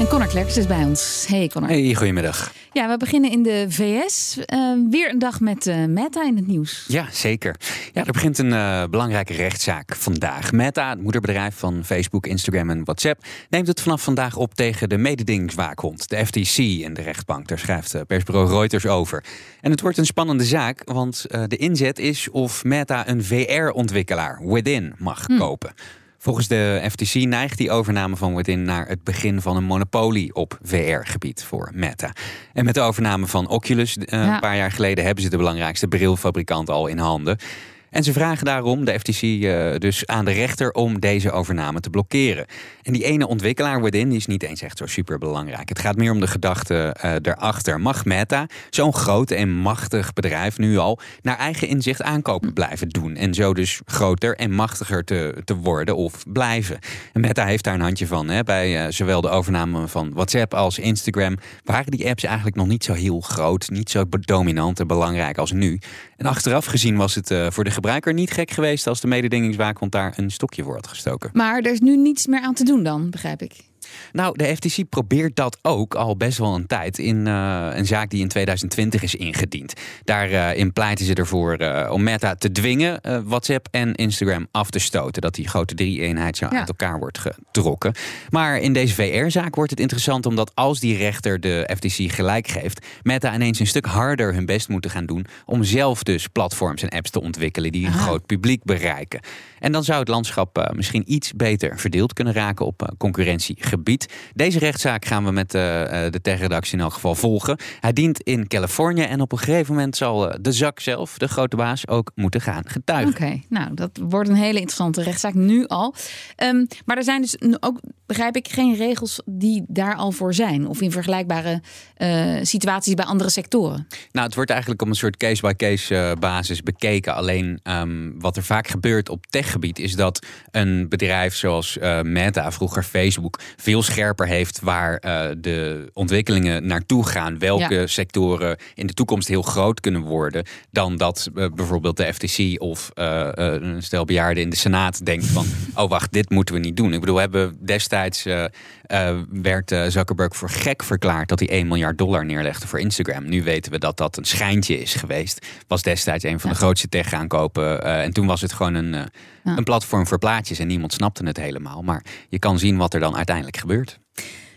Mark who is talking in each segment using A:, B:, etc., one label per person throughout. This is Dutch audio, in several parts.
A: En Connor Klerks is bij ons. Hey Connor.
B: Hey, goedemiddag.
A: Ja, we beginnen in de VS. Uh, weer een dag met uh, Meta in het nieuws.
B: Ja, zeker. Ja, er begint een uh, belangrijke rechtszaak vandaag. Meta, het moederbedrijf van Facebook, Instagram en WhatsApp, neemt het vanaf vandaag op tegen de mededingingswaakhond, de FTC en de rechtbank. Daar schrijft persbureau Reuters over. En het wordt een spannende zaak, want de inzet is of Meta een VR-ontwikkelaar, Within, mag hm. kopen. Volgens de FTC neigt die overname van Within naar het begin van een monopolie op VR-gebied voor Meta. En met de overname van Oculus uh, een paar jaar geleden hebben ze de belangrijkste brilfabrikant al in handen. En ze vragen daarom, de FTC uh, dus, aan de rechter om deze overname te blokkeren. En die ene ontwikkelaar Within die is niet eens echt zo super belangrijk. Het gaat meer om de gedachte uh, erachter. Mag Meta, zo'n groot en machtig bedrijf nu al, naar eigen inzicht aankopen blijven doen? En zo dus groter en machtiger te, te worden of blijven? En Meta heeft daar een handje van. Hè? Bij uh, zowel de overname van WhatsApp als Instagram waren die apps eigenlijk nog niet zo heel groot, niet zo dominant en belangrijk als nu. En achteraf gezien was het voor de gebruiker niet gek geweest als de mededingingswaakhond daar een stokje voor had gestoken.
A: Maar er is nu niets meer aan te doen dan, begrijp ik.
B: Nou, de FTC probeert dat ook al best wel een tijd in uh, een zaak die in 2020 is ingediend. Daarin uh, pleiten ze ervoor uh, om Meta te dwingen WhatsApp en Instagram af te stoten. Dat die grote drie-eenheid zo ja. uit elkaar wordt getrokken. Maar in deze VR-zaak wordt het interessant omdat als die rechter de FTC gelijk geeft, Meta ineens een stuk harder hun best moeten gaan doen om zelf dus platforms en apps te ontwikkelen die een Aha. groot publiek bereiken. En dan zou het landschap misschien iets beter verdeeld kunnen raken op concurrentiegebied. Deze rechtszaak gaan we met uh, de tech-redactie in elk geval volgen. Hij dient in Californië en op een gegeven moment zal de zak zelf, de grote baas, ook moeten gaan getuigen.
A: Oké, nou dat wordt een hele interessante rechtszaak nu al. Um, maar er zijn dus ook, begrijp ik, geen regels die daar al voor zijn. Of in vergelijkbare uh, situaties bij andere sectoren.
B: Nou, het wordt eigenlijk op een soort case-by-case -case basis bekeken. Alleen um, wat er vaak gebeurt op techgebied is dat een bedrijf zoals uh, Meta, vroeger Facebook, veel scherper heeft waar uh, de ontwikkelingen naartoe gaan. Welke ja. sectoren in de toekomst heel groot kunnen worden. Dan dat uh, bijvoorbeeld de FTC of uh, een stel bejaarden in de Senaat denkt van... oh wacht, dit moeten we niet doen. Ik bedoel, we hebben destijds werd Zuckerberg voor gek verklaard... dat hij 1 miljard dollar neerlegde voor Instagram. Nu weten we dat dat een schijntje is geweest. Was destijds een van ja. de grootste tech-aankopen. en toen was het gewoon een, ja. een platform voor plaatjes en niemand snapte het helemaal. Maar je kan zien wat er dan uiteindelijk gebeurt.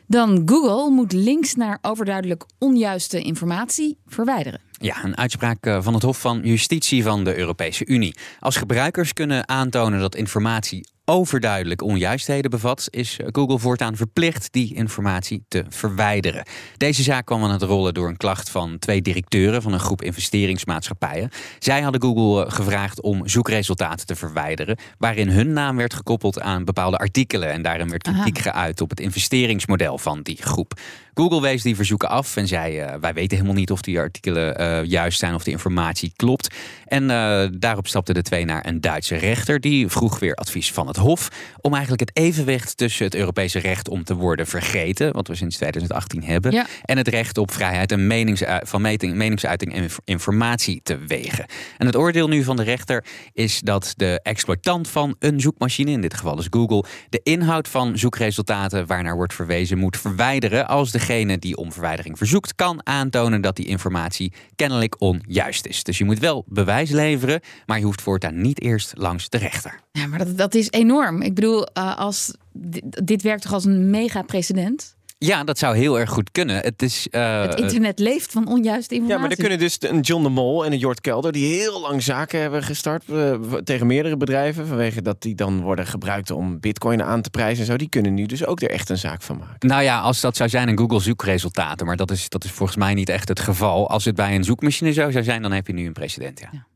A: Dan Google moet links naar overduidelijk onjuiste informatie verwijderen.
B: Ja, een uitspraak van het Hof van Justitie van de Europese Unie. Als gebruikers kunnen aantonen dat informatie overduidelijk onjuistheden bevat, is Google voortaan verplicht die informatie te verwijderen. Deze zaak kwam aan het rollen door een klacht van twee directeuren van een groep investeringsmaatschappijen. Zij hadden Google gevraagd om zoekresultaten te verwijderen, waarin hun naam werd gekoppeld aan bepaalde artikelen en daarin werd kritiek geuit op het investeringsmodel van die groep. Google wees die verzoeken af en zei: uh, Wij weten helemaal niet of die artikelen uh, juist zijn of de informatie klopt. En uh, daarop stapten de twee naar een Duitse rechter. Die vroeg weer advies van het Hof. om eigenlijk het evenwicht tussen het Europese recht om te worden vergeten. wat we sinds 2018 hebben. Ja. en het recht op vrijheid en meningsu van meting, meningsuiting en informatie te wegen. En het oordeel nu van de rechter is dat de exploitant van een zoekmachine, in dit geval is Google, de inhoud van zoekresultaten waarnaar wordt verwezen moet verwijderen. als de degene die om verwijdering verzoekt kan aantonen dat die informatie kennelijk onjuist is. Dus je moet wel bewijs leveren, maar je hoeft voortaan niet eerst langs de rechter.
A: Ja, maar dat, dat is enorm. Ik bedoel, uh, als dit, dit werkt toch als een mega precedent?
B: Ja, dat zou heel erg goed kunnen. Het, is, uh,
A: het internet leeft van onjuiste informatie.
C: Ja, maar er kunnen dus een John de Mol en een Jort Kelder... die heel lang zaken hebben gestart uh, tegen meerdere bedrijven... vanwege dat die dan worden gebruikt om bitcoin aan te prijzen en zo... die kunnen nu dus ook er echt een zaak van maken.
B: Nou ja, als dat zou zijn in Google zoekresultaten... maar dat is, dat is volgens mij niet echt het geval. Als het bij een zoekmachine zo zou zijn, dan heb je nu een president, ja. ja.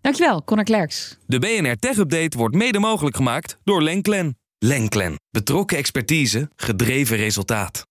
A: Dankjewel, Connor Klerks.
D: De BNR Tech Update wordt mede mogelijk gemaakt door Lenklen. Lenklen. Betrokken expertise, gedreven resultaat.